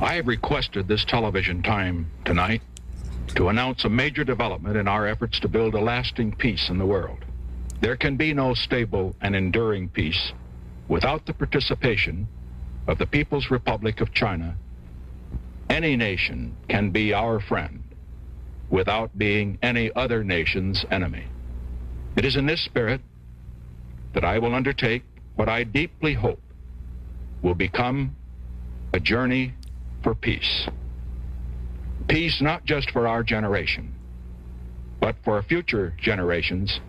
I have requested this television time tonight to announce a major development in our efforts to build a lasting peace in the world. There can be no stable and enduring peace without the participation of the People's Republic of China. Any nation can be our friend without being any other nation's enemy. It is in this spirit that I will undertake what I deeply hope will become a journey for peace. Peace not just for our generation, but for future generations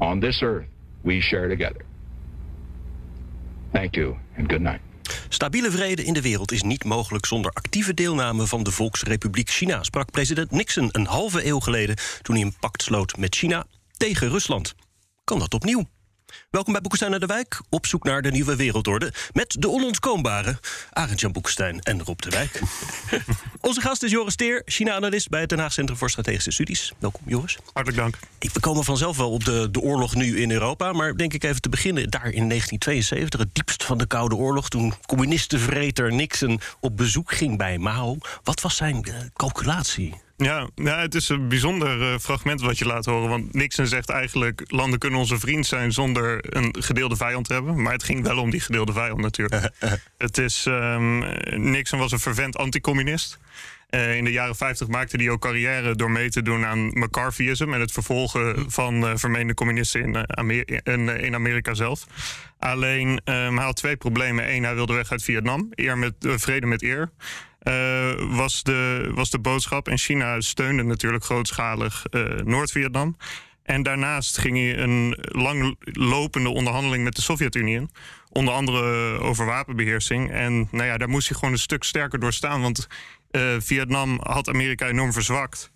on this earth we share together. Thank you and good night. Stabiele vrede in de wereld is niet mogelijk zonder actieve deelname van de Volksrepubliek China, sprak president Nixon een halve eeuw geleden toen hij een pact sloot met China tegen Rusland. Kan dat opnieuw? Welkom bij Boekenstein naar de Wijk, op zoek naar de nieuwe wereldorde... met de onontkoombare Arend-Jan Boekenstein en Rob de Wijk. Onze gast is Joris Teer, China-analyst... bij het Den Haag Centrum voor Strategische Studies. Welkom, Joris. Hartelijk dank. We komen vanzelf wel op de, de oorlog nu in Europa... maar denk ik even te beginnen daar in 1972... het diepst van de Koude Oorlog... toen communistenvreter Nixon op bezoek ging bij Mao. Wat was zijn uh, calculatie? Ja, ja, het is een bijzonder uh, fragment wat je laat horen. Want Nixon zegt eigenlijk: landen kunnen onze vriend zijn zonder een gedeelde vijand te hebben. Maar het ging wel om die gedeelde vijand natuurlijk. het is, um, Nixon was een fervent anticommunist. Uh, in de jaren 50 maakte hij ook carrière door mee te doen aan McCarthyisme en het vervolgen van uh, vermeende communisten in, Amer in, in, Amerika zelf. Alleen um, hij had twee problemen. Eén, hij wilde weg uit Vietnam. Eer met, vrede met eer. Uh, was, de, was de boodschap. En China steunde natuurlijk grootschalig uh, Noord-Vietnam. En daarnaast ging hij een langlopende onderhandeling met de Sovjet-Unie in. Onder andere over wapenbeheersing. En nou ja, daar moest hij gewoon een stuk sterker door staan. Want uh, Vietnam had Amerika enorm verzwakt.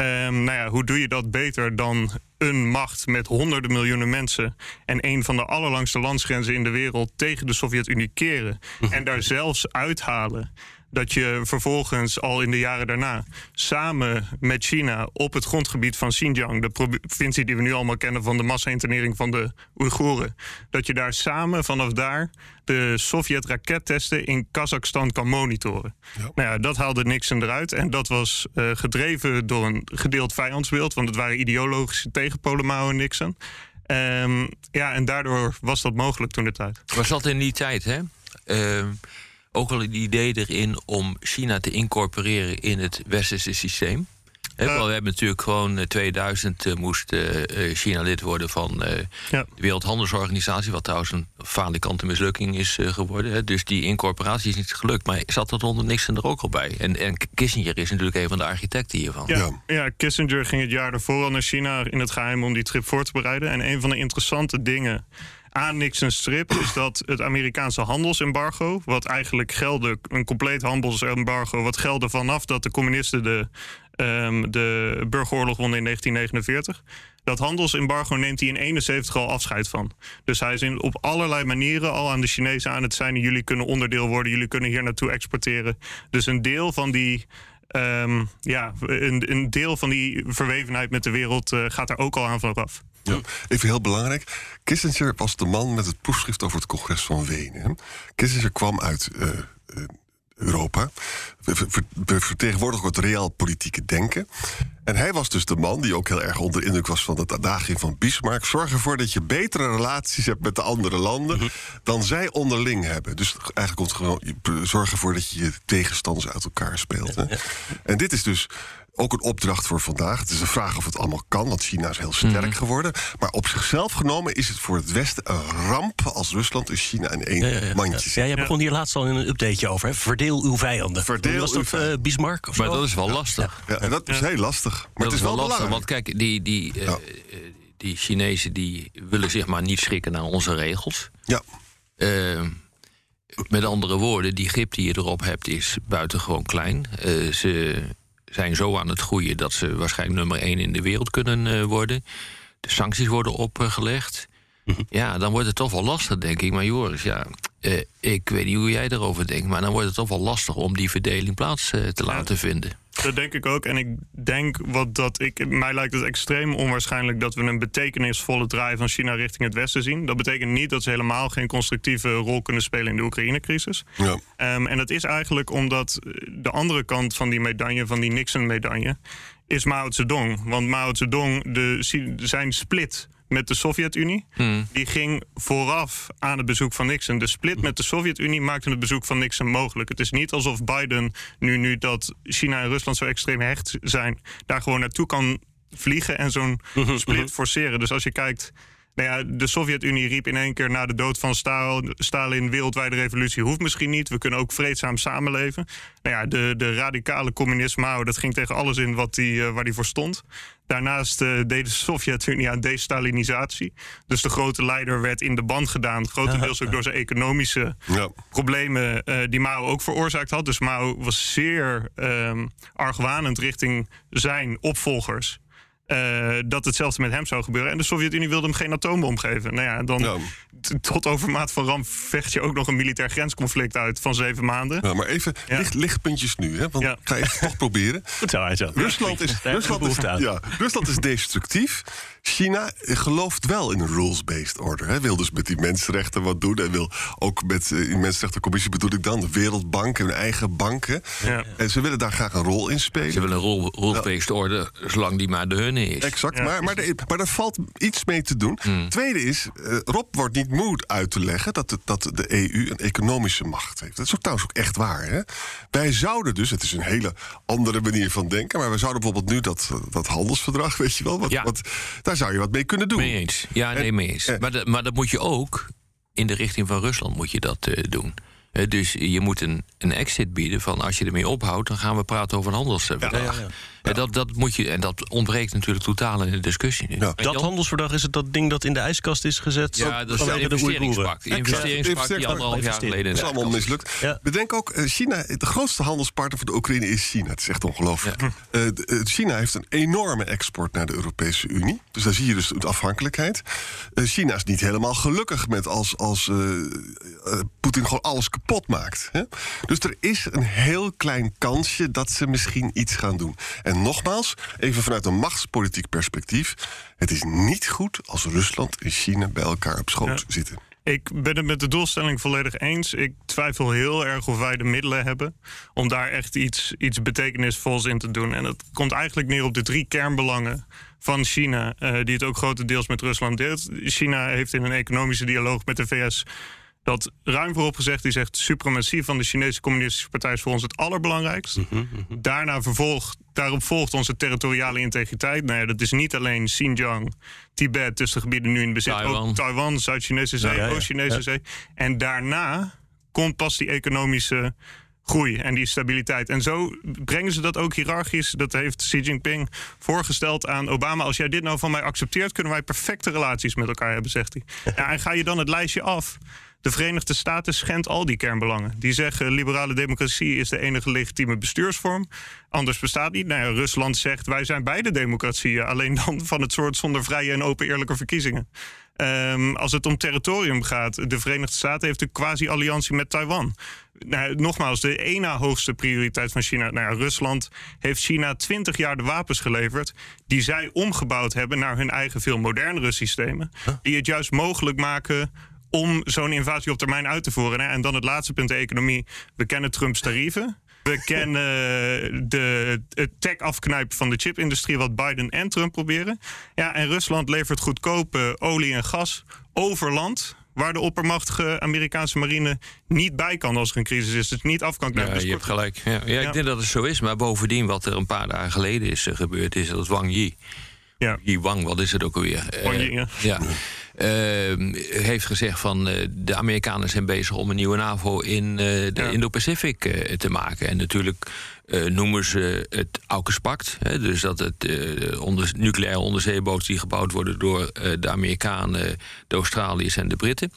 Um, nou ja, hoe doe je dat beter dan een macht met honderden miljoenen mensen en een van de allerlangste landsgrenzen in de wereld tegen de Sovjet-Unie keren en daar zelfs uithalen dat je vervolgens al in de jaren daarna samen met China op het grondgebied van Xinjiang, de provincie die we nu allemaal kennen van de massa-internering van de Oeigoeren, dat je daar samen vanaf daar de Sovjet-rakettesten in Kazachstan kan monitoren. Ja. Nou ja, dat haalde Nixon eruit en dat was uh, gedreven door een gedeeld vijandsbeeld, want het waren ideologische tegenpolen Mao en Nixon. Um, ja, en daardoor was dat mogelijk toen de tijd. Was dat in die tijd, hè? Uh, ook al het idee erin om China te incorporeren in het westerse systeem. He, uh, we hebben natuurlijk gewoon 2000 uh, moest uh, China lid worden van ja. de Wereldhandelsorganisatie, wat trouwens een falikante mislukking is geworden. He. Dus die incorporatie is niet gelukt. Maar zat dat onder Nixon er ook al bij? En, en Kissinger is natuurlijk een van de architecten hiervan. Ja, ja, Kissinger ging het jaar daarvoor al naar China in het geheim om die trip voor te bereiden. En een van de interessante dingen aan Nixon's strip is dat het Amerikaanse handelsembargo, wat eigenlijk gelde, een compleet handelsembargo, wat gelde vanaf dat de communisten de, um, de burgeroorlog wonnen in 1949. Dat handelsembargo neemt hij in 71 al afscheid van. Dus hij is in, op allerlei manieren al aan de Chinezen aan het zijn. Jullie kunnen onderdeel worden, jullie kunnen hier naartoe exporteren. Dus een deel van die Um, ja, een, deel van die verwevenheid met de wereld uh, gaat er ook al aan vanaf. Ja, even heel belangrijk. Kissinger was de man met het proefschrift over het congres van Wenen. Kissinger kwam uit uh, uh, Europa. We vertegenwoordigen het reaal politieke denken. En hij was dus de man die ook heel erg onder indruk was van het adagium van Bismarck. Zorg ervoor dat je betere relaties hebt met de andere landen mhm. dan zij onderling hebben. Dus eigenlijk komt gewoon zorg ervoor dat je je tegenstanders uit elkaar speelt. Hè? En dit is dus ook een opdracht voor vandaag. Het is een vraag of het allemaal kan, want China is heel sterk mhm. geworden. Maar op zichzelf genomen is het voor het Westen een ramp als Rusland en China in één ja, ja, mandje zitten. Ja, jij begon hier laatst al in een updateje over. Hè? Verdeel uw vijanden. Verdeel was dat uh, Bismarck? Of maar zo? dat is wel lastig. Ja, en dat is heel lastig. Maar dat het is, wel, wel lastig, want kijk, die, die, uh, die Chinezen die willen zich maar niet schikken naar onze regels. Ja. Uh, met andere woorden, die grip die je erop hebt is buitengewoon klein. Uh, ze zijn zo aan het groeien dat ze waarschijnlijk nummer één in de wereld kunnen uh, worden. De sancties worden opgelegd. Mhm. Ja, dan wordt het toch wel lastig, denk ik. Maar Joris, ja, uh, ik weet niet hoe jij erover denkt... maar dan wordt het toch wel lastig om die verdeling plaats te ja. laten vinden. Dat denk ik ook. En ik denk wat dat ik. Mij lijkt het extreem onwaarschijnlijk dat we een betekenisvolle draai van China richting het Westen zien. Dat betekent niet dat ze helemaal geen constructieve rol kunnen spelen in de Oekraïne-crisis. Ja. Um, en dat is eigenlijk omdat de andere kant van die medaille, van die Nixon-medaille, is Mao Zedong. Want Mao Zedong, de, zijn split met de Sovjet-Unie. Hmm. Die ging vooraf aan het bezoek van Nixon. De split met de Sovjet-Unie maakte het bezoek van Nixon mogelijk. Het is niet alsof Biden, nu, nu dat China en Rusland zo extreem hecht zijn, daar gewoon naartoe kan vliegen en zo'n split forceren. Dus als je kijkt nou ja, de Sovjet-Unie riep in één keer na de dood van Stalin... wereldwijde revolutie hoeft misschien niet. We kunnen ook vreedzaam samenleven. Nou ja, de, de radicale communist Mao, dat ging tegen alles in wat die, uh, waar hij voor stond. Daarnaast uh, deed de Sovjet-Unie aan destalinisatie. Dus de grote leider werd in de band gedaan. Grotendeels ook door zijn economische ja. problemen uh, die Mao ook veroorzaakt had. Dus Mao was zeer um, argwanend richting zijn opvolgers. Uh, dat hetzelfde met hem zou gebeuren. En de Sovjet-Unie wilde hem geen atoombom geven. Nou ja, dan ja. tot overmaat van ramp vecht je ook nog een militair grensconflict uit van zeven maanden. Ja, maar even ja. licht, lichtpuntjes nu, hè? Want ja. ga ik toch proberen. Goed zo, Rusland is, Rusland, is, ja, Rusland is destructief. China gelooft wel in een rules-based order. Hè. Wil dus met die mensenrechten wat doen. En wil ook met uh, die mensenrechtencommissie bedoel ik dan, de Wereldbank en hun eigen banken. Ja. En ze willen daar graag een rol in spelen. Ze willen een rules-based order, zolang die maar de hunne is. Exact, maar, maar, er, maar er valt iets mee te doen. Hmm. Tweede is, uh, Rob wordt niet moe uit te leggen dat de, dat de EU een economische macht heeft. Dat is ook trouwens ook echt waar. Hè? Wij zouden dus, het is een hele andere manier van denken, maar we zouden bijvoorbeeld nu dat, dat handelsverdrag, weet je wel, wat, ja. wat, daar zou je wat mee kunnen doen. Mee eens. Ja, nee, mee eens. maar, dat, maar dat moet je ook in de richting van Rusland moet je dat uh, doen. Uh, dus je moet een, een exit bieden van als je ermee ophoudt, dan gaan we praten over een handelsverdrag. Ja, ja, ja. En dat, dat moet je, en dat ontbreekt natuurlijk totaal in de discussie nu. Dat handelsverdrag is het dat ding dat in de ijskast is gezet? Ja, dat is een investeringspak. De investeringspak die anderhalf jaar geleden... Dat is allemaal mislukt. Ja. Bedenk ook, China, de grootste handelspartner voor de Oekraïne is China. Het is echt ongelooflijk. Ja. Uh, China heeft een enorme export naar de Europese Unie. Dus daar zie je dus de afhankelijkheid. Uh, China is niet helemaal gelukkig met als, als uh, Poetin gewoon alles kapot maakt. Hè? Dus er is een heel klein kansje dat ze misschien iets gaan doen. En nogmaals, even vanuit een machtspolitiek perspectief. Het is niet goed als Rusland en China bij elkaar op schoot ja. zitten. Ik ben het met de doelstelling volledig eens. Ik twijfel heel erg of wij de middelen hebben om daar echt iets, iets betekenisvols in te doen. En dat komt eigenlijk neer op de drie kernbelangen van China, uh, die het ook grotendeels met Rusland deelt. China heeft in een economische dialoog met de VS dat ruim voorop gezegd, die zegt suprematie van de Chinese Communistische Partij is voor ons het allerbelangrijkst. Mm -hmm. Daarna vervolgt, daarop volgt onze territoriale integriteit. Nou ja, dat is niet alleen Xinjiang, Tibet, dus de gebieden nu in bezit, Taiwan. ook Taiwan, Zuid-Chinese Zee, ja, ja, ja. Oost-Chinese Zee. En daarna komt pas die economische groei en die stabiliteit. En zo brengen ze dat ook hiërarchisch. Dat heeft Xi Jinping voorgesteld aan Obama. Als jij dit nou van mij accepteert, kunnen wij perfecte relaties met elkaar hebben, zegt hij. Ja, en ga je dan het lijstje af. De Verenigde Staten schendt al die kernbelangen. Die zeggen liberale democratie is de enige legitieme bestuursvorm. Anders bestaat niet. Nou ja, Rusland zegt wij zijn beide democratieën. Alleen dan van het soort zonder vrije en open eerlijke verkiezingen. Um, als het om territorium gaat, de Verenigde Staten heeft een quasi-alliantie met Taiwan. Nou, nogmaals, de ene hoogste prioriteit van China. Nou ja, Rusland heeft China twintig jaar de wapens geleverd. die zij omgebouwd hebben naar hun eigen veel modernere systemen. Huh? Die het juist mogelijk maken om zo'n invasie op termijn uit te voeren. Hè? En dan het laatste punt, de economie. We kennen Trumps tarieven. We kennen de, het tech-afknijpen van de chipindustrie, wat Biden en Trump proberen. Ja, en Rusland levert goedkope olie en gas over land waar de oppermachtige Amerikaanse marine niet bij kan als er een crisis is. Dus niet af kan knijpen. Ja, je hebt gelijk. Ja, ja, ik denk dat het zo is. Maar bovendien, wat er een paar dagen geleden is uh, gebeurd, is dat Wang Yi. Ja. Yi Wang, wat is het ook alweer? Wang Yi, ja. ja. Uh, heeft gezegd van uh, de Amerikanen zijn bezig om een nieuwe NAVO in uh, de ja. Indo-Pacific te maken. En natuurlijk noemen ze het AUKUS-pact. Dus dat het onder, nucleaire onderzeeboot die gebouwd worden door de Amerikanen, de Australiërs en de Britten.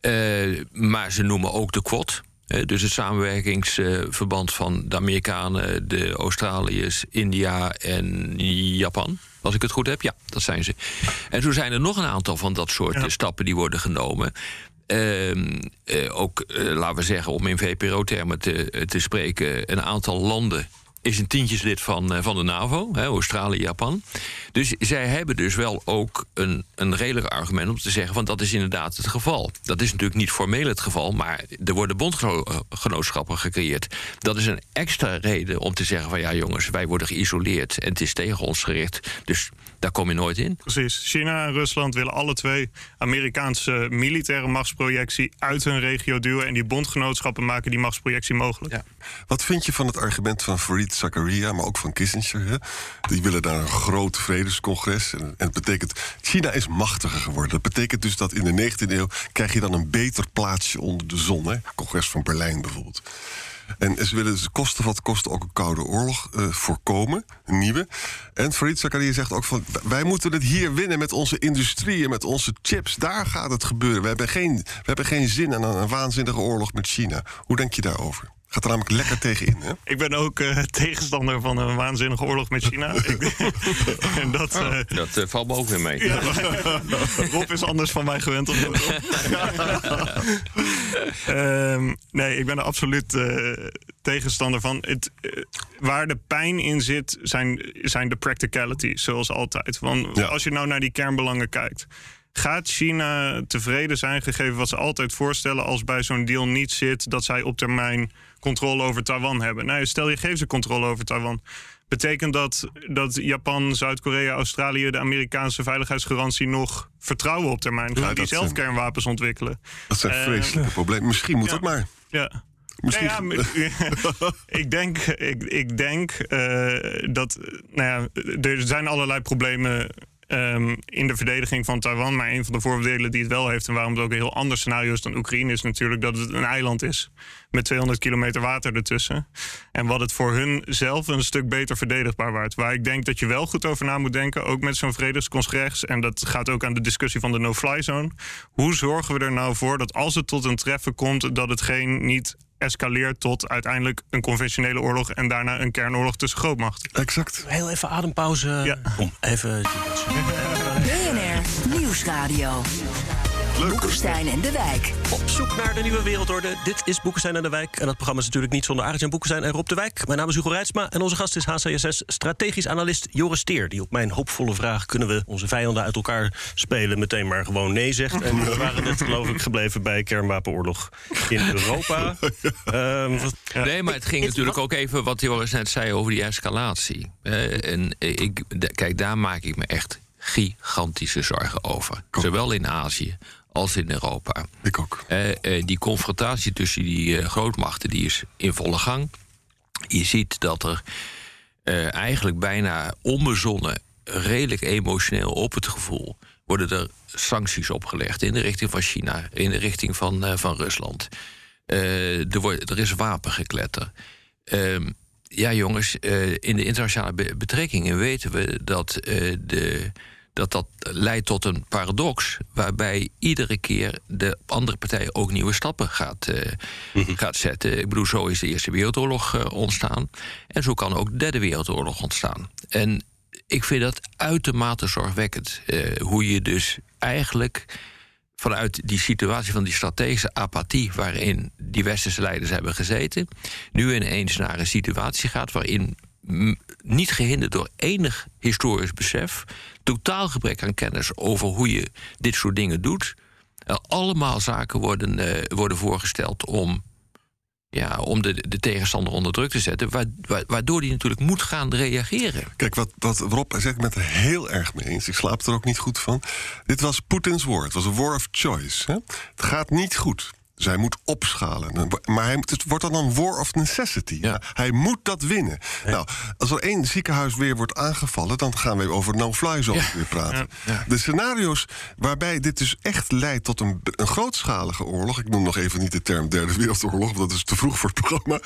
Eh, maar ze noemen ook de Quad. Eh, dus het samenwerkingsverband van de Amerikanen, de Australiërs, India en Japan. Als ik het goed heb, ja, dat zijn ze. En zo zijn er nog een aantal van dat soort Ja. eh, stappen die worden genomen. Ehm, eh, ook, eh, laten we zeggen, om in VPRO-termen te, te spreken, een aantal landen is een tientjeslid van, eh, van de NAVO, hè, Australië, Japan. Dus zij hebben dus wel ook een, een redelijk argument om te zeggen: van dat is inderdaad het geval. Dat is natuurlijk niet formeel het geval, maar er worden bondgenootschappen gecreëerd. Dat is een extra reden om te zeggen: van ja, jongens, wij worden geïsoleerd en het is tegen ons gericht. Dus daar kom je nooit in. Precies. China en Rusland willen alle twee Amerikaanse militaire machtsprojectie uit hun regio duwen. En die bondgenootschappen maken die machtsprojectie mogelijk. Ja. Wat vind je van het argument van Fareed Zakaria, maar ook van Kissinger? Hè? Die willen daar een groot vredescongres. En, en het betekent, China is machtiger geworden. Dat betekent dus dat in de 19e eeuw krijg je dan een beter plaatsje onder de zon. Hè? Congres van Berlijn bijvoorbeeld. En ze willen dus kosten wat kost ook een koude oorlog eh, voorkomen, een nieuwe. En Fareed Zakaria zegt ook van... wij moeten het hier winnen met onze industrie en met onze chips. Daar gaat het gebeuren. We hebben geen, we hebben geen zin aan een waanzinnige oorlog met China. Hoe denk je daarover? Gaat er namelijk lekker tegenin, hè? Ik ben ook eh, tegenstander van een waanzinnige oorlog met China. Ik- en dat, eh, Dat eh, valt me ook weer mee. Rob is anders van mij gewend. Op Ehm, nee, ik ben er absoluut eh, tegenstander van. Het, waar de pijn in zit, zijn, zijn de practicalities, zoals altijd. Want Ja. als je nou naar die kernbelangen kijkt. Gaat China tevreden zijn, gegeven wat ze altijd voorstellen... als bij zo'n deal niet zit dat zij op termijn controle over Taiwan hebben? Nou, stel je geeft ze controle over Taiwan. Betekent dat dat Japan, Zuid-Korea, Australië... de Amerikaanse veiligheidsgarantie nog vertrouwen op termijn? Gaan Ja, die dat zelf zijn- kernwapens ontwikkelen? Dat zijn Eh, vreselijke problemen. Misschien moet ja. het maar. Ja. Misschien- Nou ja, ik denk, ik, ik denk eh, dat. eh, Nou ja, er zijn allerlei problemen. Ehm, in de verdediging van Taiwan. Maar een van de voordelen die het wel heeft. en waarom het ook een heel ander scenario is dan Oekraïne. is natuurlijk dat het een eiland is. met 200 kilometer water ertussen. En wat het voor hun zelf een stuk beter verdedigbaar waard. Waar ik denk dat je wel goed over na moet denken. ook met zo'n vredescongres. En dat gaat ook aan de discussie van de no-fly zone. Hoe zorgen we er nou voor dat als het tot een treffen komt. dat het geen niet escaleert tot uiteindelijk een conventionele oorlog en daarna een kernoorlog tussen grootmachten. Exact. Heel even adempauze. Ja. Kom, even. BNR Nieuwsradio. Boekenstein en de Wijk. Op zoek naar de nieuwe wereldorde. Dit is Boekenstein en de Wijk. En dat programma is natuurlijk niet zonder Arjan Boekenstein en Rob de Wijk. Mijn naam is Hugo Reitsma en onze gast is HCSS strategisch analist Joris Teer. Die op mijn hoopvolle vraag: kunnen we onze vijanden uit elkaar spelen? meteen maar gewoon nee zegt. En we waren net, geloof ik, gebleven bij kernwapenoorlog in Europa. Ehm, Nee, maar het ging natuurlijk ook even wat Joris net zei over die escalatie. Eh, en ik, kijk, daar maak ik me echt gigantische zorgen over. Zowel in Azië als in Europa. Ik ook. Eh, eh, die confrontatie tussen die eh, grootmachten die is in volle gang. Je ziet dat er eigenlijk bijna onbezonnen, redelijk emotioneel op het gevoel, worden er sancties opgelegd in de richting van China, in de richting van, van Rusland. Er, wordt, er is wapengekletter. Ehm, ja, jongens, in de internationale be- betrekkingen weten we dat, de, dat dat leidt tot een paradox. Waarbij iedere keer de andere partij ook nieuwe stappen gaat, eh, gaat zetten. Ik bedoel, zo is de Eerste Wereldoorlog eh, ontstaan. En zo kan ook de Derde Wereldoorlog ontstaan. En ik vind dat uitermate zorgwekkend. eh, hoe je dus eigenlijk vanuit die situatie van die strategische apathie waarin die westerse leiders hebben gezeten, nu ineens naar een situatie gaat waarin niet gehinderd door enig historisch besef, totaal gebrek aan kennis over hoe je dit soort dingen doet, allemaal zaken worden, eh, worden voorgesteld om, ja, om de, de tegenstander onder druk te zetten, wa- wa- waardoor die natuurlijk moet gaan reageren. Kijk, wat, wat Rob zegt, ik het heel erg mee eens. Ik slaap er ook niet goed van. Dit was Poetins war. Het was een war of choice. Het gaat niet goed. Hij moet opschalen. Maar hij, het wordt dan een war of necessity. Ja. Hij moet dat winnen. Nou, als er één ziekenhuis weer wordt aangevallen... dan gaan we over no-fly zone weer praten. De scenario's waarbij dit dus echt leidt tot een, een grootschalige oorlog... ik noem nog even niet de term derde wereldoorlog... want dat is te vroeg voor het programma.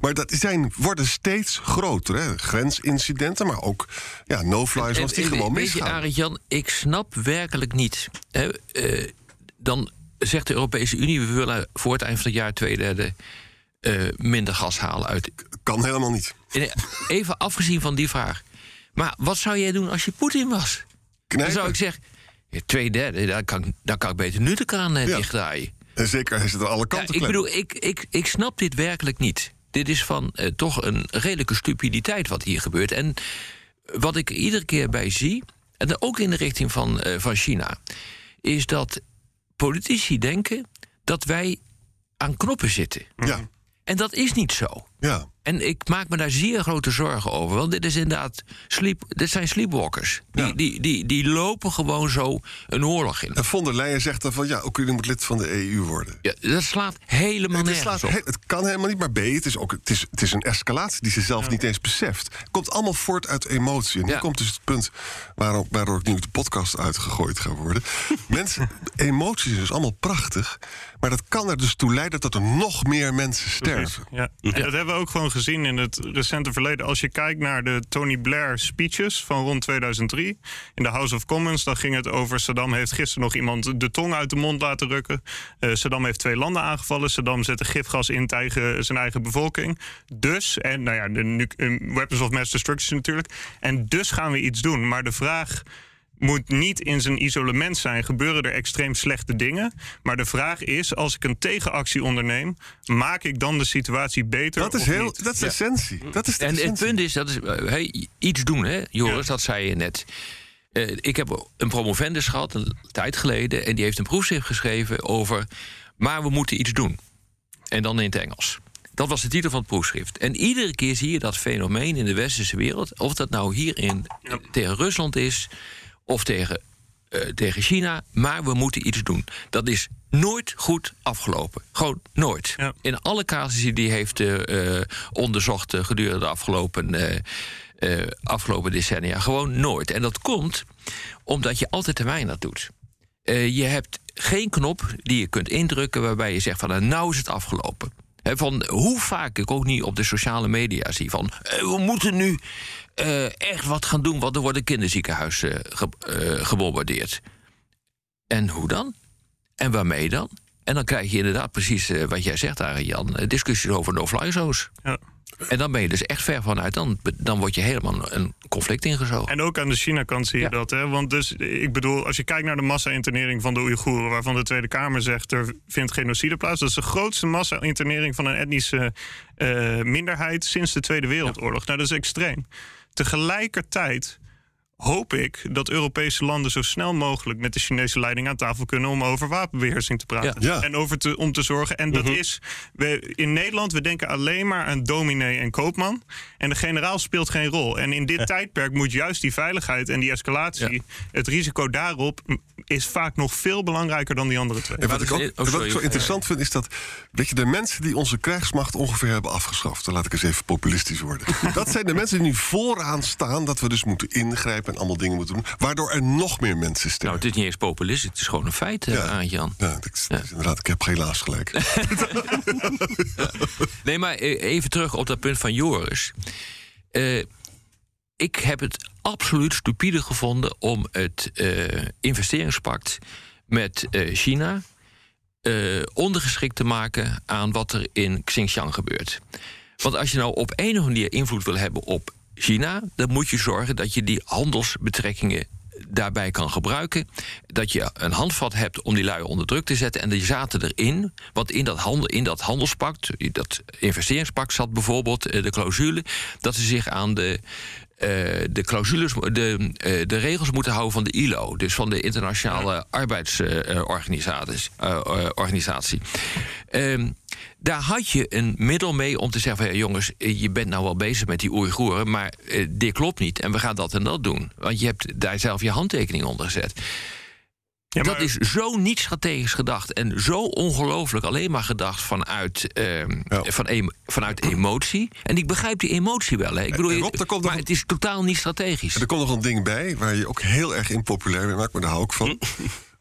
Maar dat zijn, worden steeds groter. Hè? Grensincidenten, maar ook ja, no-fly zones die gewoon Weet je, misgaan. Arend Jan, ik snap werkelijk niet. Hè, eh, dan zegt de Europese Unie... we willen voor het eind van het jaar twee derde eh, minder gas halen uit. Kan helemaal niet. En Even afgezien van die vraag. Maar wat zou jij doen als je Poetin was? Dan zou ik zeggen, ja, twee derde, daar kan, ik- daar kan ik beter nu de kraan eh, Ja. dichtdraaien. En zeker, hij zit aan alle Ja, kanten ik klem. bedoel, ik, ik, ik snap dit werkelijk niet. Dit is van eh, toch een redelijke stupiditeit wat hier gebeurt. En wat ik iedere keer bij zie, en ook in de richting van, van China, is dat politici denken dat wij aan knoppen zitten. Ja, En dat is niet zo. ja. En ik maak me daar zeer grote zorgen over. Want dit is inderdaad sleep, dit zijn sleepwalkers. Die, Ja. die, die, die lopen gewoon zo een oorlog in. En von der Leyen zegt dan van ja, Oekraïne moet lid van de EU worden. Ja, dat slaat helemaal Het, nergens laat- op. he- het kan helemaal niet, maar B, het is, ook, het is, het is een escalatie die ze zelf niet eens beseft. Het komt allemaal voort uit emotie. En Ja. komt dus het punt waarop, waardoor ik nu de podcast uitgegooid ga worden. mensen, emoties is dus allemaal prachtig, maar dat kan er dus toe leiden dat er nog meer mensen sterven. Ja. En dat hebben we ook gewoon gezien in het recente verleden. Als je kijkt naar de Tony Blair speeches van rond 2003 in de House of Commons, dan ging het over Saddam heeft gisteren nog iemand de tong uit de mond laten rukken. Eh, Saddam heeft twee landen aangevallen. Saddam zette gifgas in tegen zijn eigen bevolking. Dus, en nou ja, de nu- eh, weapons of mass destruction natuurlijk. En dus gaan we iets doen. Maar de vraag moet niet in zijn isolement zijn. Gebeuren er extreem slechte dingen. Maar de vraag is, als ik een tegenactie onderneem... maak ik dan de situatie beter Dat is, of heel, niet? dat is de essentie. Dat is de En het punt is, dat is eh, hey, iets doen, hè, Joris, dat zei je net. Eh, ik heb een promovendus gehad, een tijd geleden... en die heeft een proefschrift geschreven over... maar we moeten iets doen. En dan in het Engels. Dat was de titel van het proefschrift. En iedere keer zie je dat fenomeen in de westerse wereld... of dat nou hier in, tegen Rusland is of tegen, eh, tegen China... maar we moeten iets doen. Dat is nooit goed afgelopen. Gewoon nooit. Ja. In alle casussen die heeft eh, onderzocht gedurende de afgelopen, afgelopen decennia. Gewoon nooit. En dat komt omdat je altijd te weinig doet. Je hebt geen knop die je kunt indrukken waarbij je zegt van nou, nou is het afgelopen. Van hoe vaak ik ook niet op de sociale media zie van we moeten nu eh, echt wat gaan doen, want er worden kinderziekenhuizen ge, eh, gebombardeerd. En hoe dan? En waarmee dan? En dan krijg je inderdaad precies eh, wat jij zegt, daar, Jan. eh, discussies over no-fly zones. Ja. En dan ben je dus echt ver vanuit. Dan, dan word je helemaal een conflict ingezogen. En ook aan de China-kant zie je Ja. dat. Hè? Want dus, ik bedoel, als je kijkt naar de massa-internering van de Oeigoeren... waarvan de Tweede Kamer zegt er vindt genocide plaats... dat is de grootste massa-internering van een etnische eh, minderheid... sinds de Tweede Wereldoorlog. Nou, dat is extreem. Tegelijkertijd hoop ik dat Europese landen zo snel mogelijk... met de Chinese leiding aan tafel kunnen... om over wapenbeheersing te praten. Ja. Ja. En over te, om te zorgen. En dat is, we, in Nederland, we denken alleen maar aan dominee en koopman. En de generaal speelt geen rol. En in dit tijdperk moet juist die veiligheid en die escalatie... Ja. het risico daarop is vaak nog veel belangrijker dan die andere twee. En wat, ik ook, oh, en wat ik sorry. zo interessant vind, is dat weet je, de mensen die onze krijgsmacht ongeveer hebben afgeschaft, dan laat ik eens even populistisch worden. dat zijn de mensen die nu vooraan staan dat we dus moeten ingrijpen en allemaal dingen moeten doen, waardoor er nog meer mensen Nou, sterven. het is niet eens populistisch, het is gewoon een feit, eh, Ja. Arend Jan. ja, dat is, inderdaad, ik heb helaas gelijk. Nee, maar eh, even terug op dat punt van Joris. Eh, ik heb het absoluut stupide gevonden om het eh, investeringspact met China ondergeschikt te maken aan wat er in Xinjiang gebeurt. Want als je nou op een of andere manier invloed wil hebben op China, dan moet je zorgen dat je die handelsbetrekkingen daarbij kan gebruiken. Dat je een handvat hebt om die lui onder druk te zetten. En die zaten erin. Want in dat, handel, in dat handelspact, dat investeringspact zat bijvoorbeeld eh, de clausule. dat ze zich aan de. Eh, de clausules, de, eh, de regels moeten houden van de ILO, dus van de Internationale Arbeidsorganisatie. organisatie. Ehm, daar had je een middel mee om te zeggen: van, ja, jongens, eh, je bent nou wel bezig met die Oeigoeren, maar eh, dit klopt niet en we gaan dat en dat doen. Want je hebt daar zelf je handtekening onder gezet. Ja, maar- Dat is zo niet strategisch gedacht en zo ongelooflijk alleen maar gedacht vanuit, ehm, Ja. van vanuit emotie. En ik begrijp die emotie wel. Hè. Ik bedoel, Rob, nog maar het is totaal niet strategisch. er komt nog een ding bij waar je ook heel erg impopulair mee maakt, maar daar hou ik van.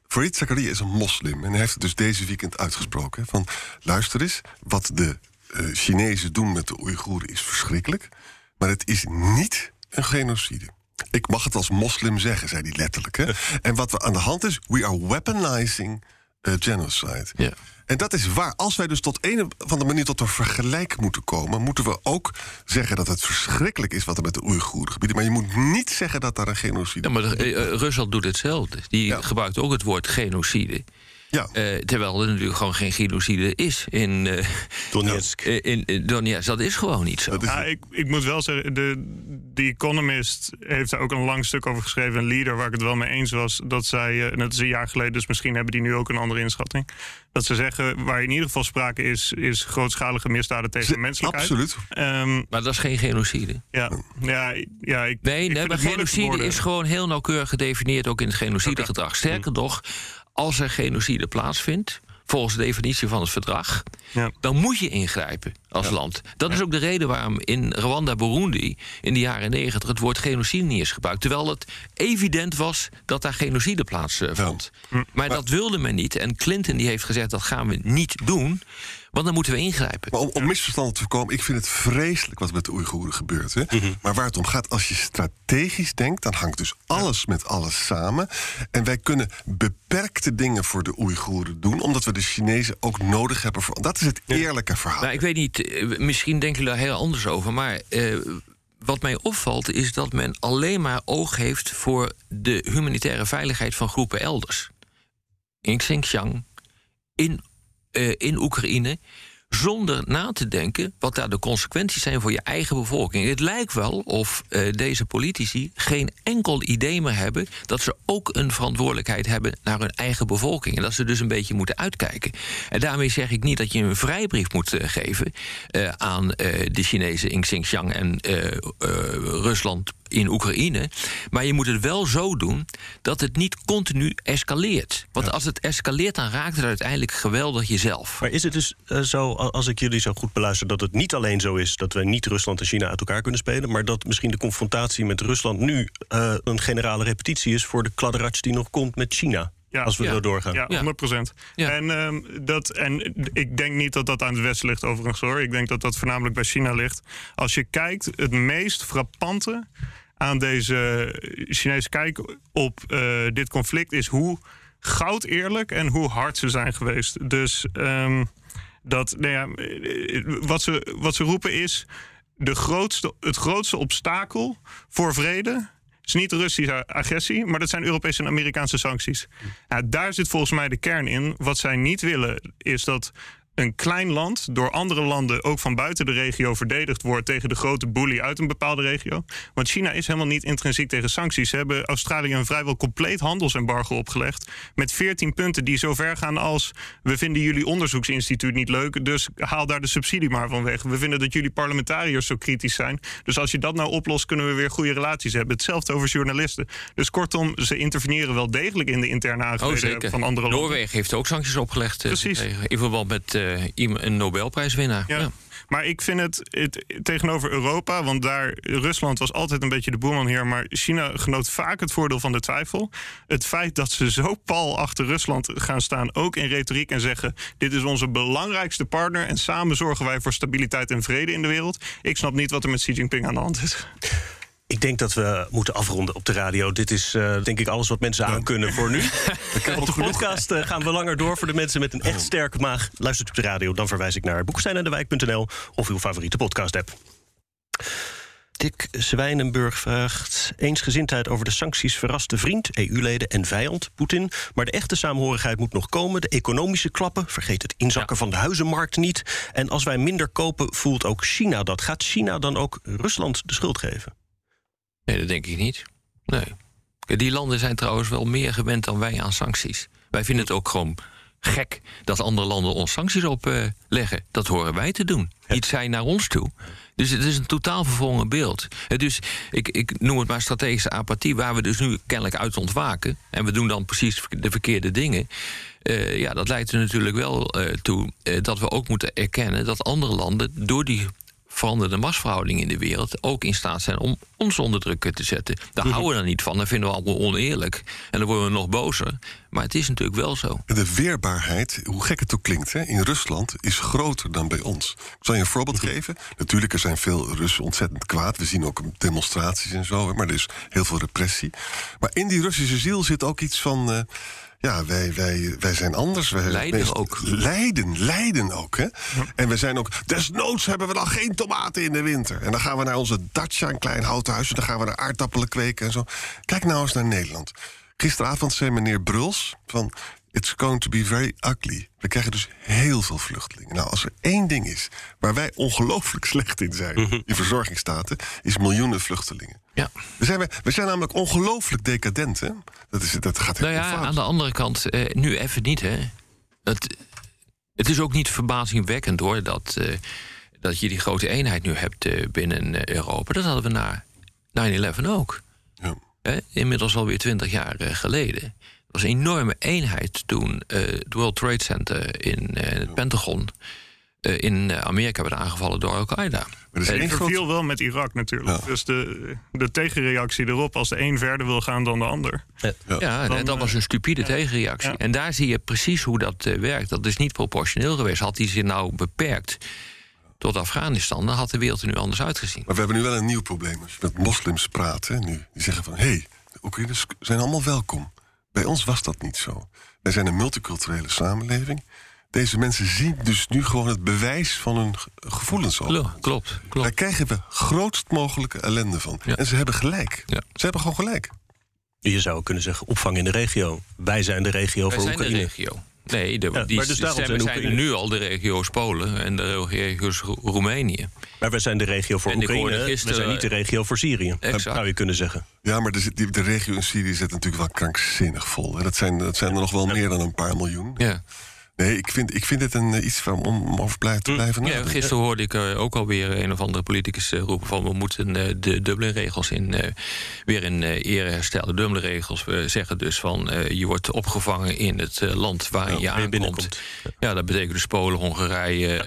Farid Zakaria is een moslim en hij heeft het dus deze weekend uitgesproken. Van luister eens, wat de eh, Chinezen doen met de Oeigoeren is verschrikkelijk, maar het is niet een genocide. Ik mag het als moslim zeggen, zei hij letterlijk. Hè? En wat we aan de hand is, we are weaponizing eh, genocide. Ja. En dat is waar. Als wij dus tot een of andere manier tot een vergelijk moeten komen, moeten we ook zeggen dat het verschrikkelijk is wat er met de Oeigoeren gebieden. Maar je moet niet zeggen dat daar een genocide Ja, maar de- eh, eh, Rusland doet hetzelfde. Die Ja. gebruikt ook het woord genocide. Ja. Eh, terwijl er natuurlijk gewoon geen genocide is in, eh Donetsk. in, in, Donetsk. Dat is gewoon niet zo. Ja, ik, ik moet wel zeggen, de, The Economist heeft daar ook een lang stuk over geschreven. Een leader waar ik het wel mee eens was. Dat zij, eh, en dat is een jaar geleden, dus misschien hebben die nu ook een andere inschatting. Dat ze zeggen, waar in ieder geval sprake is, is grootschalige misdaden tegen de menselijkheid. Absoluut. Ehm, Maar dat is geen genocide. ja, ja, ja, ik, Nee, ik nee vind maar genocide is gewoon heel nauwkeurig gedefinieerd ook in het genocidegedrag. Sterker nog, als er genocide plaatsvindt, volgens de definitie van het verdrag, Ja. dan moet je ingrijpen als land. Dat is ook de reden waarom in Rwanda, Burundi in de jaren negentig het woord genocide niet is gebruikt. Terwijl het evident was dat daar genocide plaatsvond. Maar dat wilde men niet. En Clinton die heeft gezegd dat gaan we niet doen, want dan moeten we ingrijpen. Maar om, om misverstanden te voorkomen, ik vind het vreselijk wat met de Oeigoeren gebeurt. Hè? Maar waar het om gaat, als je strategisch denkt, dan hangt dus alles met alles samen. En wij kunnen beperkte dingen voor de Oeigoeren doen, omdat we de Chinezen ook nodig hebben voor. Dat is het eerlijke verhaal. Nou, ik weet niet, eh, misschien denken jullie daar heel anders over. Maar eh, wat mij opvalt is dat men alleen maar oog heeft voor de humanitaire veiligheid van groepen elders. In Xinjiang, in, eh, in Oekraïne. Zonder na te denken wat daar de consequenties zijn voor je eigen bevolking. Het lijkt wel of eh, deze politici geen enkel idee meer hebben dat ze ook een verantwoordelijkheid hebben naar hun eigen bevolking. En dat ze dus een beetje moeten uitkijken. En daarmee zeg ik niet dat je een vrijbrief moet eh, geven aan de Chinezen in Xinjiang en Rusland in Oekraïne. Maar je moet het wel zo doen dat het niet continu escaleert. Want als het escaleert, dan raakt het uiteindelijk geweldig jezelf. Maar is het dus eh, zo, als ik jullie zo goed beluister, dat het niet alleen zo is dat we niet Rusland en China uit elkaar kunnen spelen, maar dat misschien de confrontatie met Rusland nu eh, een generale repetitie is voor de kladderatsch die nog komt met China? Ja. als we Ja. zo doorgaan. Ja, Ja. 100 procent. Ja. En, ehm, dat, en ik denk niet dat dat aan het Westen ligt, overigens hoor. Ik denk dat dat voornamelijk bij China ligt. Als je kijkt, het meest frappante aan deze Chinese kijk op eh, dit conflict is hoe goud eerlijk en hoe hard ze zijn geweest. Dus ehm, dat, nou ja, eh, wat, ze, wat ze roepen is. De grootste, het grootste obstakel voor vrede is niet de Russische agressie, maar dat zijn Europese en Amerikaanse sancties. Ja, daar zit volgens mij de kern in. Wat zij niet willen is dat een klein land door andere landen, ook van buiten de regio, verdedigd wordt tegen de grote bully uit een bepaalde regio. Want China is helemaal niet intrinsiek tegen sancties. Ze hebben Australië een vrijwel compleet handelsembargo opgelegd. Met 14 punten die zo ver gaan als. We vinden jullie onderzoeksinstituut niet leuk, dus haal daar de subsidie maar van weg. We vinden dat jullie parlementariërs zo kritisch zijn. Dus als je dat nou oplost, kunnen we weer goede relaties hebben. Hetzelfde over journalisten. Dus kortom, ze interveneren wel degelijk in de interne Oh, aangelegenheden zeker. van andere landen. Noorwegen heeft ook sancties opgelegd. eh, Precies. in verband met eh, een Nobelprijswinnaar. Ja. Ja. Maar ik vind het, het tegenover Europa, want daar Rusland was altijd een beetje de boeman hier, maar China genoot vaak het voordeel van de twijfel. Het feit dat ze zo pal achter Rusland gaan staan, ook in retoriek en zeggen: dit is onze belangrijkste partner en samen zorgen wij voor stabiliteit en vrede in de wereld. Ik snap niet wat er met Xi Jinping aan de hand is. Ik denk dat we moeten afronden op de radio. Dit is eh, denk ik alles wat mensen aan kunnen voor nu. op de podcast eh, gaan we langer door voor de mensen met een echt sterke maag. Luistert u op de radio, dan verwijs ik naar boeksteinendewijk.nl of uw favoriete podcast-app. Dick Zwijnenburg vraagt... eensgezindheid over de sancties verrast de vriend, EU-leden en vijand, Poetin. Maar de echte samenhorigheid moet nog komen. De economische klappen, vergeet het inzakken van de huizenmarkt niet. En als wij minder kopen, voelt ook China dat. Gaat China dan ook Rusland de schuld geven? Nee, dat denk ik niet. Nee. Die landen zijn trouwens wel meer gewend dan wij aan sancties. Wij vinden het ook gewoon gek dat andere landen ons sancties opleggen. dat horen wij te doen. Niet zij naar ons toe. Dus het is een totaal verwrongen beeld. Eh, Dus ik, ik noem het maar strategische apathie, waar we dus nu kennelijk uit ontwaken. En we doen dan precies de verkeerde dingen. Eh, ja, dat leidt er natuurlijk wel eh, toe eh, dat we ook moeten erkennen dat andere landen door die veranderde machtsverhoudingen in de wereld ook in staat zijn om ons onder druk te zetten. Daar houden we dan niet van. Dat vinden we allemaal oneerlijk. En dan worden we nog bozer. Maar het is natuurlijk wel zo. De weerbaarheid, hoe gek het ook klinkt, hè, in Rusland is groter dan bij ons. Ik zal je een voorbeeld geven. Natuurlijk, er zijn veel Russen ontzettend kwaad. We zien ook demonstraties en zo, maar er is heel veel repressie. Maar in die Russische ziel zit ook iets van. eh, ja, wij, wij, wij zijn anders. Wij, Leiden wij- ook. Leiden, Leiden ook. Hè? En we zijn ook, desnoods hebben we dan geen tomaten in de winter. En dan gaan we naar onze dacha, een klein houten huisje. Dan gaan we naar aardappelen kweken en zo. Kijk nou eens naar Nederland. Gisteravond zei meneer Bruls van... It's going to be very ugly. We krijgen dus heel veel vluchtelingen. Nou, als er één ding is waar wij ongelooflijk slecht in zijn... Mhm. in verzorgingsstaten, is miljoenen vluchtelingen. Ja. We zijn, we zijn namelijk ongelooflijk decadent, hè? Dat, is, dat gaat Nou helemaal ja, fout. aan de andere kant, eh, nu even niet, hè. Het, het is ook niet verbazingwekkend, hoor, dat, eh, dat je die grote eenheid nu hebt eh, binnen eh, Europa. Dat hadden we na 9-11 ook. Ja. Hè? Inmiddels alweer twintig jaar geleden. Er was een enorme eenheid toen eh, het World Trade Center in eh, het Pentagon... eh, in Amerika werd aangevallen door Al-Qaeda. Maar is één Het verviel wel met Irak natuurlijk. Ja. Dus de, de tegenreactie erop, als de een verder wil gaan dan de ander. Ja, Dan, en dat was een stupide tegenreactie. ja. En daar zie je precies hoe dat werkt. Dat is niet proportioneel geweest. Had hij zich nou beperkt tot Afghanistan... dan had de wereld er nu anders uitgezien. Maar we hebben nu wel een nieuw probleem. Als je met moslims praat, hè, nu, die zeggen van... hé, hey, de Oekraïners zijn allemaal welkom. Bij ons was dat niet zo. Wij zijn een multiculturele samenleving. Deze mensen zien dus nu gewoon het bewijs van hun ge- gevoelens. al. Klo- Klopt, Daar klopt. krijgen we grootst mogelijke ellende van. Ja. En ze hebben gelijk. Ja. Ze hebben gewoon gelijk. Je zou kunnen zeggen, opvang in de regio. Wij zijn de regio Wij voor zijn de Oekraïne. regio. Nee, de, Ja, die maar dus stemmen zijn er Oekraïne- nu al de regio's Polen en de regio's Ro- Roemenië. Maar wij zijn de regio voor En Oekraïne. gisteren- we zijn niet de regio voor Syrië. Exact. Zou je kunnen zeggen. Ja, maar de, de regio in Syrië zit natuurlijk wel krankzinnig vol. Dat zijn, dat zijn er nog wel meer dan een paar miljoen. Ja. Nee, ik vind, ik vind dit een, eh, iets van, om over blij- te blijven Ja, gisteren hoorde ik eh, ook alweer een of andere politicus eh, roepen van we moeten de Dublin-regels in, weer in eh ere herstellen. Dublin-regels we zeggen dus van eh, je wordt opgevangen in het land waar je aankomt. binnenkomt. Ja, dat betekent dus Polen, Hongarije,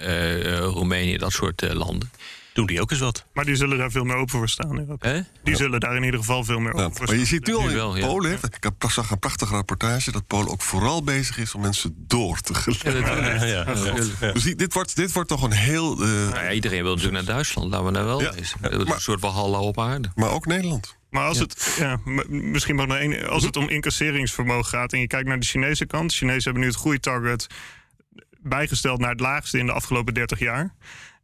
Roemenië, dat soort landen. Doen die ook eens wat. Maar die zullen daar veel meer open voor staan. nu ook. Hè? Die zullen daar in ieder geval veel meer Ja, open voor maar je staan. ziet nu al in wel, ja. Polen, hè, ik heb- zag een prachtige rapportage... dat Polen ook vooral bezig is om mensen door te geleiden. Ja, Ja. Dus dit, wordt, dit wordt toch een heel... eh, Nou ja, iedereen wil natuurlijk naar Duitsland, laten we daar wel Ja. Dat is Maar- een soort Walhalla op aarde. Maar ook Nederland. Maar als het, ja, misschien nog één, als het om incasseringsvermogen gaat en je kijkt naar de Chinese kant. De Chinezen hebben nu het groeitarget bijgesteld naar het laagste in de afgelopen 30 jaar.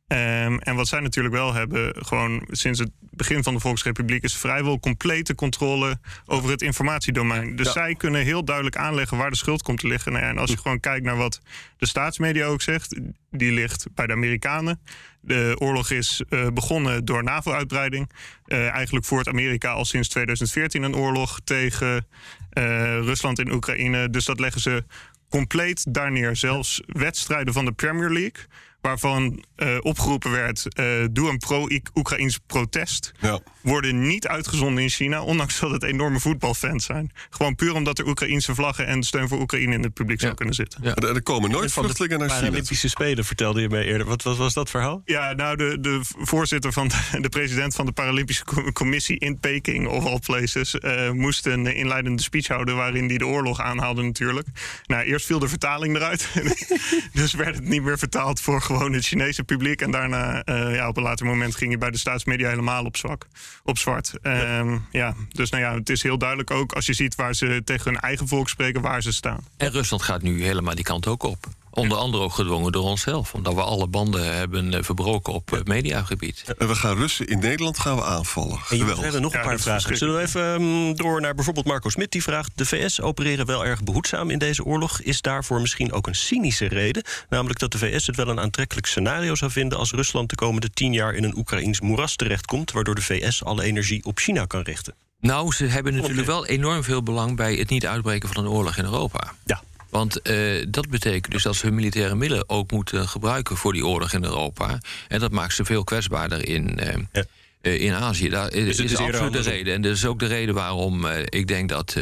Ehm, en wat zij natuurlijk wel hebben, gewoon sinds het begin van de Volksrepubliek, is vrijwel complete controle over het informatiedomein. Dus zij kunnen heel duidelijk aanleggen waar de schuld komt te liggen. Nou ja, en als je gewoon kijkt naar wat de staatsmedia ook zegt, die ligt bij de Amerikanen. De oorlog is eh, begonnen door NAVO-uitbreiding. Eh, eigenlijk voert Amerika al sinds 2014 een oorlog tegen eh, Rusland in Oekraïne. Dus dat leggen ze compleet daar neer. Zelfs wedstrijden van de Premier League, waarvan eh, opgeroepen werd: eh, doe een pro-Oekraïns protest. Ja. Worden niet uitgezonden in China, ondanks dat het enorme voetbalfans zijn. Gewoon puur omdat er Oekraïnse vlaggen en steun voor Oekraïne in het publiek zou kunnen zitten. Ja. Er, komen nooit Van de vluchtelingen naar China. Paralympische Spelen vertelde je mij eerder. Wat, wat was dat verhaal? Ja, nou, de, de voorzitter van de, de president van de Paralympische Co- Commissie in Peking, of all places, eh, moest een inleidende speech houden waarin hij de oorlog aanhaalde natuurlijk. Nou, eerst viel de vertaling eruit. dus werd het niet meer vertaald voor gewoon het Chinese publiek. En daarna, eh, ja, op een later moment ging hij bij de staatsmedia helemaal op, zwak, op zwart. Ehm, ja, dus nou ja, het is heel duidelijk ook als je ziet waar ze tegen hun eigen volk spreken, waar ze staan. En Rusland gaat nu helemaal die kant ook op. Onder andere ook gedwongen door onszelf. Omdat we alle banden hebben eh, verbroken op het mediagebied. En we gaan Russen in Nederland gaan we aanvallen. En je Geweldig. hebben nog een Ja, paar vragen. Zullen we even ehm, door naar bijvoorbeeld Marco Smit? Die vraagt: De VS opereren wel erg behoedzaam in deze oorlog. Is daarvoor misschien ook een cynische reden? Namelijk dat de VS het wel een aantrekkelijk scenario zou vinden. als Rusland de komende tien jaar in een Oekraïns moeras terechtkomt. waardoor de VS alle energie op China kan richten. Nou, ze hebben natuurlijk wel enorm veel belang bij het niet uitbreken van een oorlog in Europa. Ja. Want eh, dat betekent dus dat ze hun militaire middelen ook moeten gebruiken voor die oorlog in Europa. En dat maakt ze veel kwetsbaarder in, eh, Ja. eh, in Azië. Daar is, het is is absoluut de reden. En dat is ook de reden waarom ik denk dat.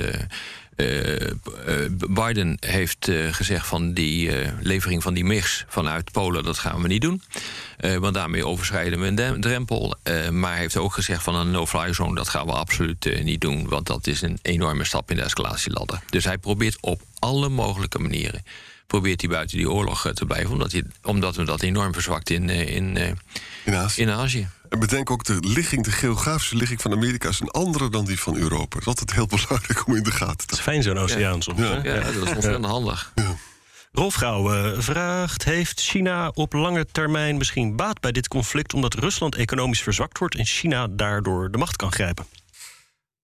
Eh, eh, Biden heeft eh, gezegd van die levering van die MIGs vanuit Polen, dat gaan we niet doen. Want daarmee overschrijden we een drempel. Maar hij heeft ook gezegd van een no-fly zone, dat gaan we absoluut niet doen. Want dat is een enorme stap in de escalatieladder. Dus hij probeert op alle mogelijke manieren probeert hij buiten die oorlog eh, te blijven. Omdat, hij, omdat we dat enorm verzwakt in, eh, in, eh, In Azië. in Azië. En bedenk ook, de ligging, de geografische ligging van Amerika is een andere dan die van Europa. Dat is altijd heel belangrijk om in de gaten te Het is fijn zo'n oceaan soms. Ja. Ja, dat is ontzettend handig. Rolf Gouwen vraagt: Heeft China op lange termijn misschien baat bij dit conflict omdat Rusland economisch verzwakt wordt en China daardoor de macht kan grijpen?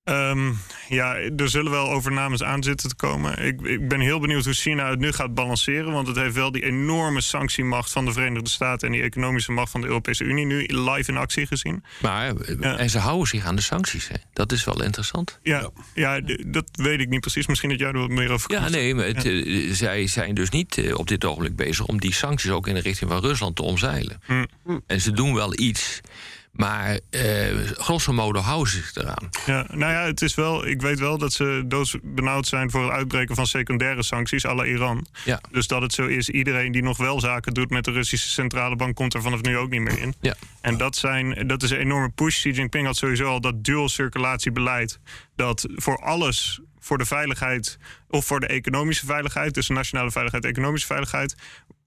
Ehm, ja, er zullen wel overnames aan zitten te komen. Ik, ik ben heel benieuwd hoe China het nu gaat balanceren. Want het heeft wel die enorme sanctiemacht van de Verenigde Staten... en die economische macht van de Europese Unie nu live in actie gezien. Maar, eh, Ja. en ze houden zich aan de sancties. Hè. Dat is wel interessant. Ja, ja. dat weet ik niet precies. Misschien dat jij er wat meer over Ja, kunt nee, maar het, eh, zij zijn dus niet eh, op dit ogenblik bezig om die sancties ook in de richting van Rusland te omzeilen. Hm. En ze doen wel iets, maar eh grosso modo houden ze zich eraan. Ja, nou ja, het is wel, ik weet wel dat ze doodbenauwd zijn voor het uitbreken van secundaire sancties à la Iran. Ja. Dus dat het zo is, iedereen die nog wel zaken doet met de Russische centrale bank komt er vanaf nu ook niet meer in. Ja. En dat, zijn, dat is een enorme push. Xi Jinping had sowieso al dat dual circulatiebeleid. Dat voor alles, voor de veiligheid of voor de economische veiligheid, dus nationale veiligheid, economische veiligheid,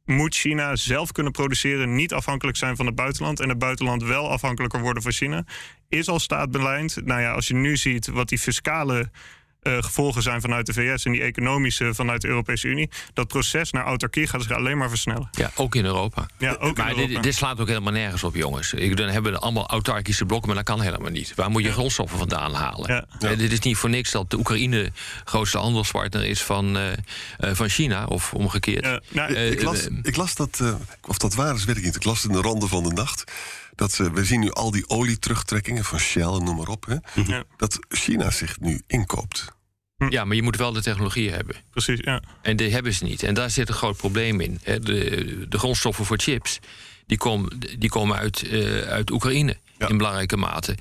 moet China zelf kunnen produceren, niet afhankelijk zijn van het buitenland en het buitenland wel afhankelijker worden van China. Is al staatbeleid. Nou ja, als je nu ziet wat die fiscale eh, gevolgen zijn vanuit de VS en die economische vanuit de Europese Unie, dat proces naar autarkie gaat zich alleen maar versnellen. Ja, ook in Europa. Ja, ook maar in dit, Europa. dit slaat ook helemaal nergens op, jongens. Ik, dan hebben we allemaal autarkische blokken, maar dat kan helemaal niet. Waar moet je grondstoffen vandaan halen? Ja. En dit is niet voor niks dat de Oekraïne de grootste handelspartner is van, eh, eh, van China, of omgekeerd. Ja, nou, Eh, ik, las, eh, ik las dat, eh, of dat waar is, weet ik niet. Ik las in de randen van de nacht. Dat ze, we zien nu al die olieterugtrekkingen van Shell en noem maar op. Hè, Ja. Dat China zich nu inkoopt. Ja, maar je moet wel de technologie hebben. Precies, ja. En die hebben ze niet. En daar zit een groot probleem in. Hè. De, de grondstoffen voor chips, die, komen die komen uit, eh, uit Oekraïne Ja. in belangrijke mate.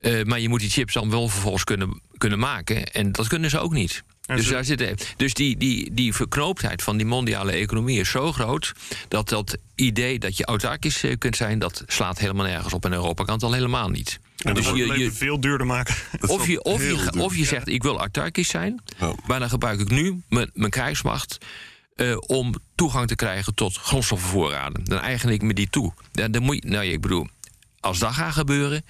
Eh, maar je moet die chips dan wel vervolgens kunnen, kunnen maken. En dat kunnen ze ook niet. En Dus, daar zitten, dus die, die, die verknooptheid van die mondiale economie is zo groot... dat dat idee dat je autarkisch eh, kunt zijn... dat slaat helemaal nergens op. En Europa kan het al helemaal niet. En dus dat je, je, veel duurder maken. Of je, of, je, of je zegt, ik wil autarkisch zijn... Ja. maar dan gebruik ik nu mijn, mijn krijgsmacht... eh, om toegang te krijgen tot grondstoffenvoorraden. Dan eigen ik me die toe. Dan, dan moet je, nou, ik bedoel, als dat gaat gebeuren...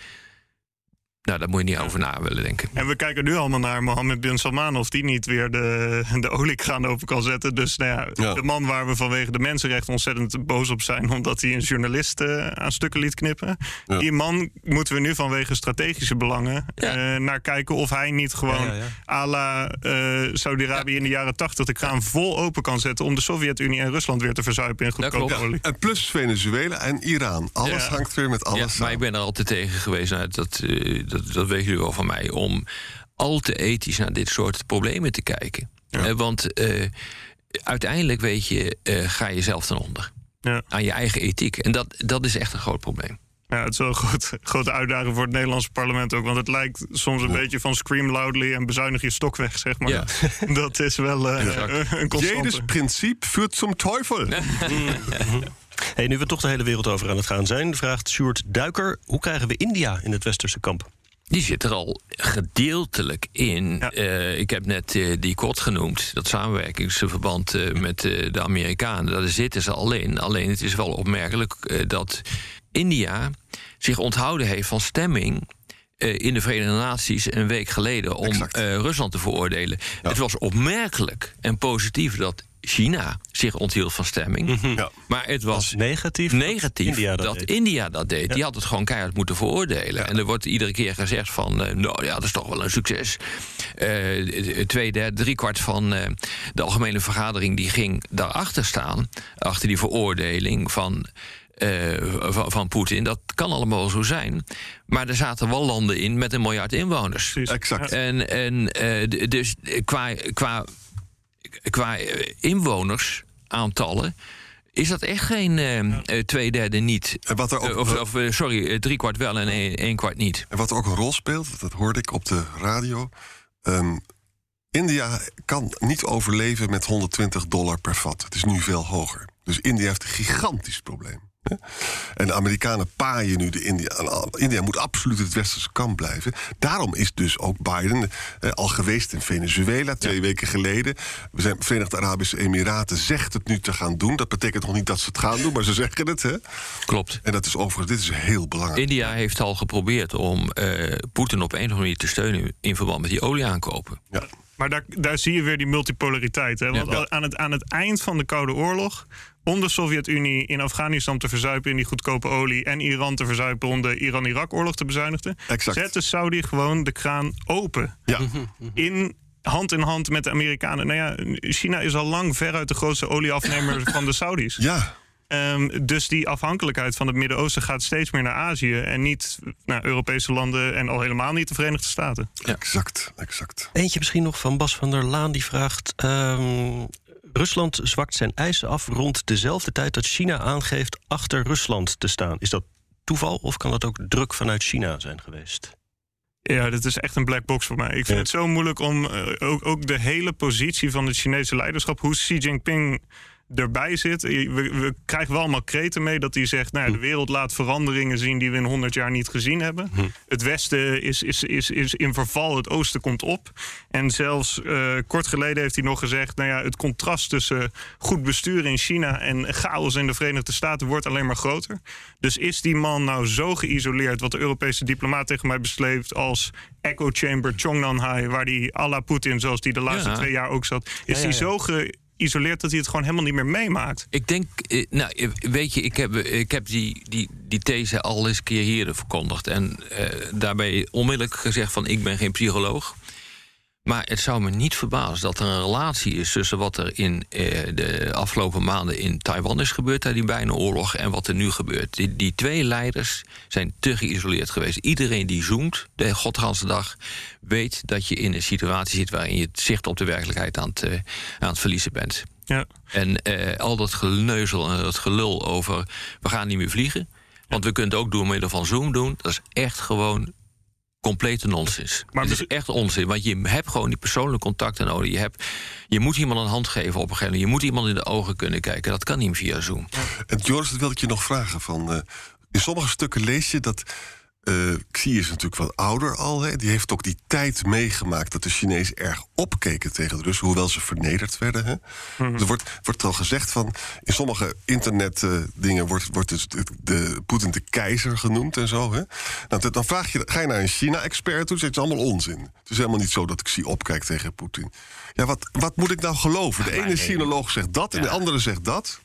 nou, daar moet je niet over na willen denken. En we kijken nu allemaal naar Mohammed bin Salman of die niet weer de, de oliekraan open kan zetten. Dus nou ja, Ja. de man waar we vanwege de mensenrechten ontzettend boos op zijn, omdat hij een journalist eh, aan stukken liet knippen. Ja. Die man moeten we nu vanwege strategische belangen Ja. eh, naar kijken of hij niet gewoon Ja, ja, ja. à la eh, Saudi-Arabië in de jaren tachtig de kraan vol open kan zetten om de Sovjet-Unie en Rusland weer te verzuipen in goedkope olie. En plus Venezuela en Iran. Alles Ja. hangt weer met alles Ja, maar samen. ik ben er altijd tegen geweest, nou, dat, dat, dat weten jullie wel van mij, om al te ethisch naar dit soort problemen te kijken. Eh, want eh, uiteindelijk weet je, eh, ga je zelf ten onder. Ja. Aan je eigen ethiek. En dat, dat is echt een groot probleem. Ja, het is wel een groot, grote uitdaging voor het Nederlandse parlement ook. Want het lijkt soms een beetje van scream loudly en bezuinig je stok weg, zeg maar. Ja. Dat is wel eh, een constante. Jedes principe führt zum Teufel. Hey, nu we toch de hele wereld over aan het gaan zijn, vraagt Sjoerd Duiker: hoe krijgen we India in het westerse kamp? Die zit er al gedeeltelijk in. Ja. Eh, ik heb net eh, die kort genoemd, dat samenwerkingsverband eh, met de Amerikanen. Daar zitten ze al in. Alleen het is wel opmerkelijk dat India zich onthouden heeft van stemming. in de Verenigde Naties een week geleden om Rusland te veroordelen. Het was opmerkelijk en positief dat China zich onthield van stemming. Ja. Maar het was Negatief? dat negatief India dat. India dat deed. Die had het gewoon keihard moeten veroordelen. En er wordt iedere keer gezegd van... eh, nou ja, dat is toch wel een succes. Eh twee derde, drie kwart van eh, de algemene vergadering... die ging daarachter staan, achter die veroordeling van... van, van Poetin. Dat kan allemaal zo zijn. Maar er zaten wel landen in met een miljard inwoners. Precies. Exact. En, en dus qua, qua, qua eh, inwonersaantallen is dat echt geen eh, eh, twee derde niet. Wat er ook, of of sorry, drie kwart wel en één, één kwart niet. en wat ook een rol speelt, dat hoorde ik op de radio. ehm, India kan niet overleven met 120 dollar per vat. Het is nu veel hoger. Dus India heeft een gigantisch probleem. En de Amerikanen paaien nu de India. India moet absoluut het westerse kamp blijven. Daarom is dus ook Biden eh, al geweest in Venezuela twee weken geleden. We zijn Verenigde Arabische Emiraten zegt het nu te gaan doen. Dat betekent nog niet dat ze het gaan doen, maar ze zeggen het. Hè? Klopt. En dat is overigens, dit is heel belangrijk. India heeft al geprobeerd om uh, Poetin op een of andere manier te steunen in verband met die olieaankopen. Ja. Maar daar, daar zie je weer die multipolariteit. Hè? Want Ja. aan, het, aan het eind van de Koude Oorlog... om de Sovjet-Unie in Afghanistan te verzuipen in die goedkope olie... en Iran te verzuipen om de Iran-Irak-oorlog te bezuinigen... Exact. zette Saudi gewoon de kraan open. Ja. In hand in hand met de Amerikanen. Nou ja, China is al lang veruit de grootste olieafnemer van de Saudis. ja, Ehm, dus die afhankelijkheid van het Midden-Oosten gaat steeds meer naar Azië... en niet naar Europese landen en al helemaal niet de Verenigde Staten. exact, exact. Eentje misschien nog van Bas van der Laan die vraagt... ehm, Rusland zwakt zijn eisen af rond dezelfde tijd dat China aangeeft achter Rusland te staan. Is dat toeval of kan dat ook druk vanuit China zijn geweest? Ja, dit is echt een black box voor mij. Ik vind Ja. het zo moeilijk om eh, ook, ook de hele positie van het Chinese leiderschap, hoe Xi Jinping erbij zit. We, we krijgen wel allemaal kreten mee dat hij zegt: nou, de wereld laat veranderingen zien die we in 100 jaar niet gezien hebben. Het Westen is, is, is, is in verval, het Oosten komt op. En zelfs eh, kort geleden heeft hij nog gezegd: nou ja, het contrast tussen goed bestuur in China en chaos in de Verenigde Staten wordt alleen maar groter. Dus is die man nou zo geïsoleerd, wat de Europese diplomaat tegen mij besleept als echo chamber Chongnanhai, waar die à la Poetin, zoals die de laatste Ja. twee jaar ook zat, is hij ja. zo geïsoleerd dat hij het gewoon helemaal niet meer meemaakt. Ik denk, eh, nou, eh, weet je, ik heb, eh, ik heb die, die, die these al eens een keer hier verkondigd. En daarbij onmiddellijk gezegd van, ik ben geen psycholoog. Maar het zou me niet verbazen dat er een relatie is tussen wat er in eh, de afgelopen maanden in Taiwan is gebeurd, daar die bijna oorlog, en wat er nu gebeurt. Die, die twee leiders zijn te geïsoleerd geweest. Iedereen die zoomt de godganse dag weet dat je in een situatie zit waarin je het zicht op de werkelijkheid aan het, eh, aan het verliezen bent. Ja. En eh, al dat geneuzel en dat gelul over we gaan niet meer vliegen. Want we kunnen het ook door middel van Zoom doen. Dat is echt gewoon complete nonsens. Maar het is be- echt onzin. Want je hebt gewoon die persoonlijke contacten nodig. Je, hebt, je moet iemand een hand geven op een gegeven moment. Je moet iemand in de ogen kunnen kijken. Dat kan niet via Zoom. En Joris, dat wil ik je nog vragen. Van, eh, in sommige stukken lees je dat. Eh Xi is natuurlijk wat ouder al. Hè. Die heeft ook die tijd meegemaakt dat de Chinezen erg opkeken tegen de Russen, hoewel ze vernederd werden. Hè. Er wordt, wordt al gezegd van. In sommige internetdingen wordt, wordt dus de, de Poetin de keizer genoemd en zo. Hè. Nou, dan vraag je, ga je naar een China-expert toe, zegt het is allemaal onzin. Het is helemaal niet zo dat Xi opkijkt tegen Poetin. Ja, wat, wat moet ik nou geloven? De ene Sinoloog zegt dat en de andere zegt dat.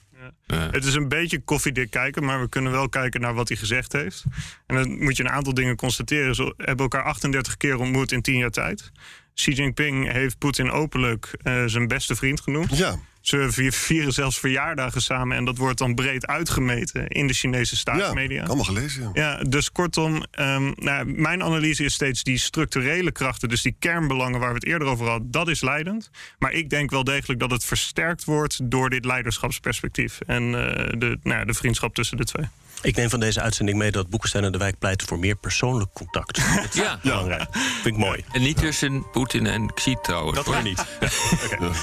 Het is een beetje koffiedik kijken, maar we kunnen wel kijken naar wat hij gezegd heeft. En dan moet je een aantal dingen constateren. Ze hebben elkaar 38 keer ontmoet in 10 jaar tijd. Xi Jinping heeft Poetin openlijk eh, zijn beste vriend genoemd. Ja. Ze vi- vieren zelfs verjaardagen samen en dat wordt dan breed uitgemeten in de Chinese Ja, staatsmedia. allemaal gelezen. Ja. Ja, dus kortom, ehm, nou, mijn analyse is steeds die structurele krachten, dus die kernbelangen waar we het eerder over hadden, dat is leidend. Maar ik denk wel degelijk dat het versterkt wordt door dit leiderschapsperspectief en eh, de, nou, ja, de vriendschap tussen de twee. Ik neem van deze uitzending mee dat Boekenstein en de Wijk pleiten voor meer persoonlijk contact. Dat is Ja. belangrijk. Vind ik mooi. En niet tussen Poetin en Xi trouwens. Dat hoor niet.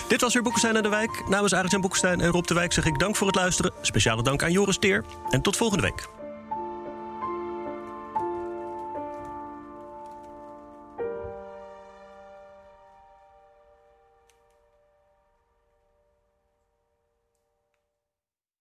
Dit was weer Boekenstein en de Wijk. Namens Arjan Boekenstein en Rob de Wijk zeg ik dank voor het luisteren. Speciale dank aan Joris Teer. En tot volgende week.